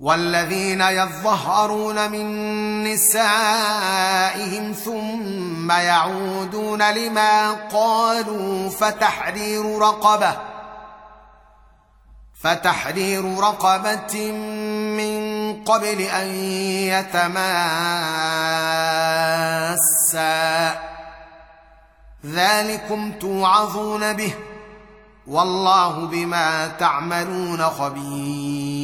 والذين يظهرون من نسائهم ثم يعودون لما قالوا فتحرير رقبة فتحرير رقبة من قبل أن يتماسا. ذلكم توعظون به والله بما تعملون خبير.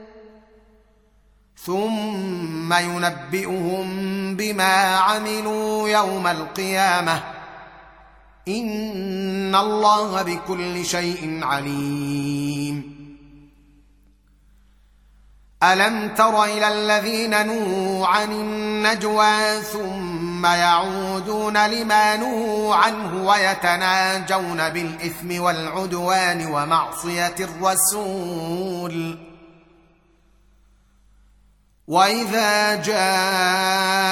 ثم ينبئهم بما عملوا يوم القيامة. إن الله بكل شيء عليم. ألم تر إلى الذين نهوا عن النجوى ثم يعودون لما نهوا عنه ويتناجون بالإثم والعدوان ومعصية الرسول؟ واذا جاءوك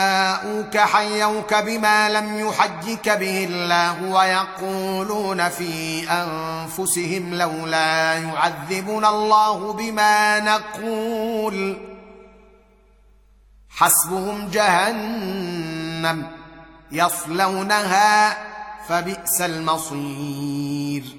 حيوك بما لم يحجك به الله ويقولون في انفسهم لولا يعذبنا الله بما نقول حسبهم جهنم يصلونها فبئس المصير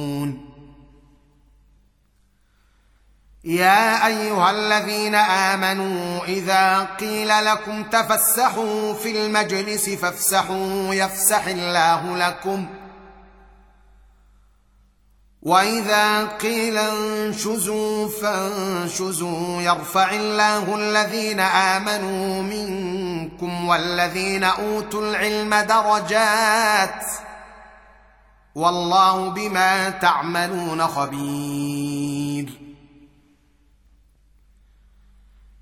يا أيها الذين آمنوا إذا قيل لكم تفسحوا في المجلس فافسحوا يفسح الله لكم. وإذا قيل انشزوا فانشزوا يرفع الله الذين آمنوا منكم والذين أوتوا العلم درجات والله بما تعملون خبير.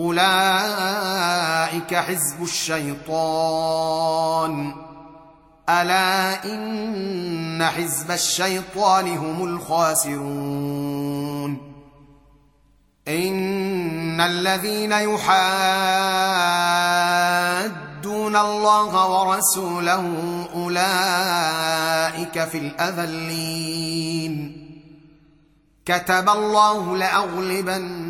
أولئك حزب الشيطان. ألا إن حزب الشيطان هم الخاسرون. إن الذين يحادون الله ورسوله أولئك في الأذلين. كتب الله لأغلبن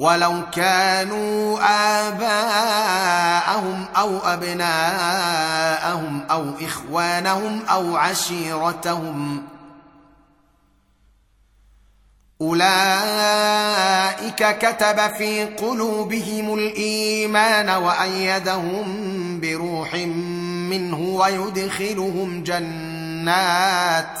ولو كانوا آباءهم أو أبناءهم أو إخوانهم أو عشيرتهم ۖ أولئك كتب في قلوبهم الإيمان وأيدهم بروح منه ويدخلهم جنات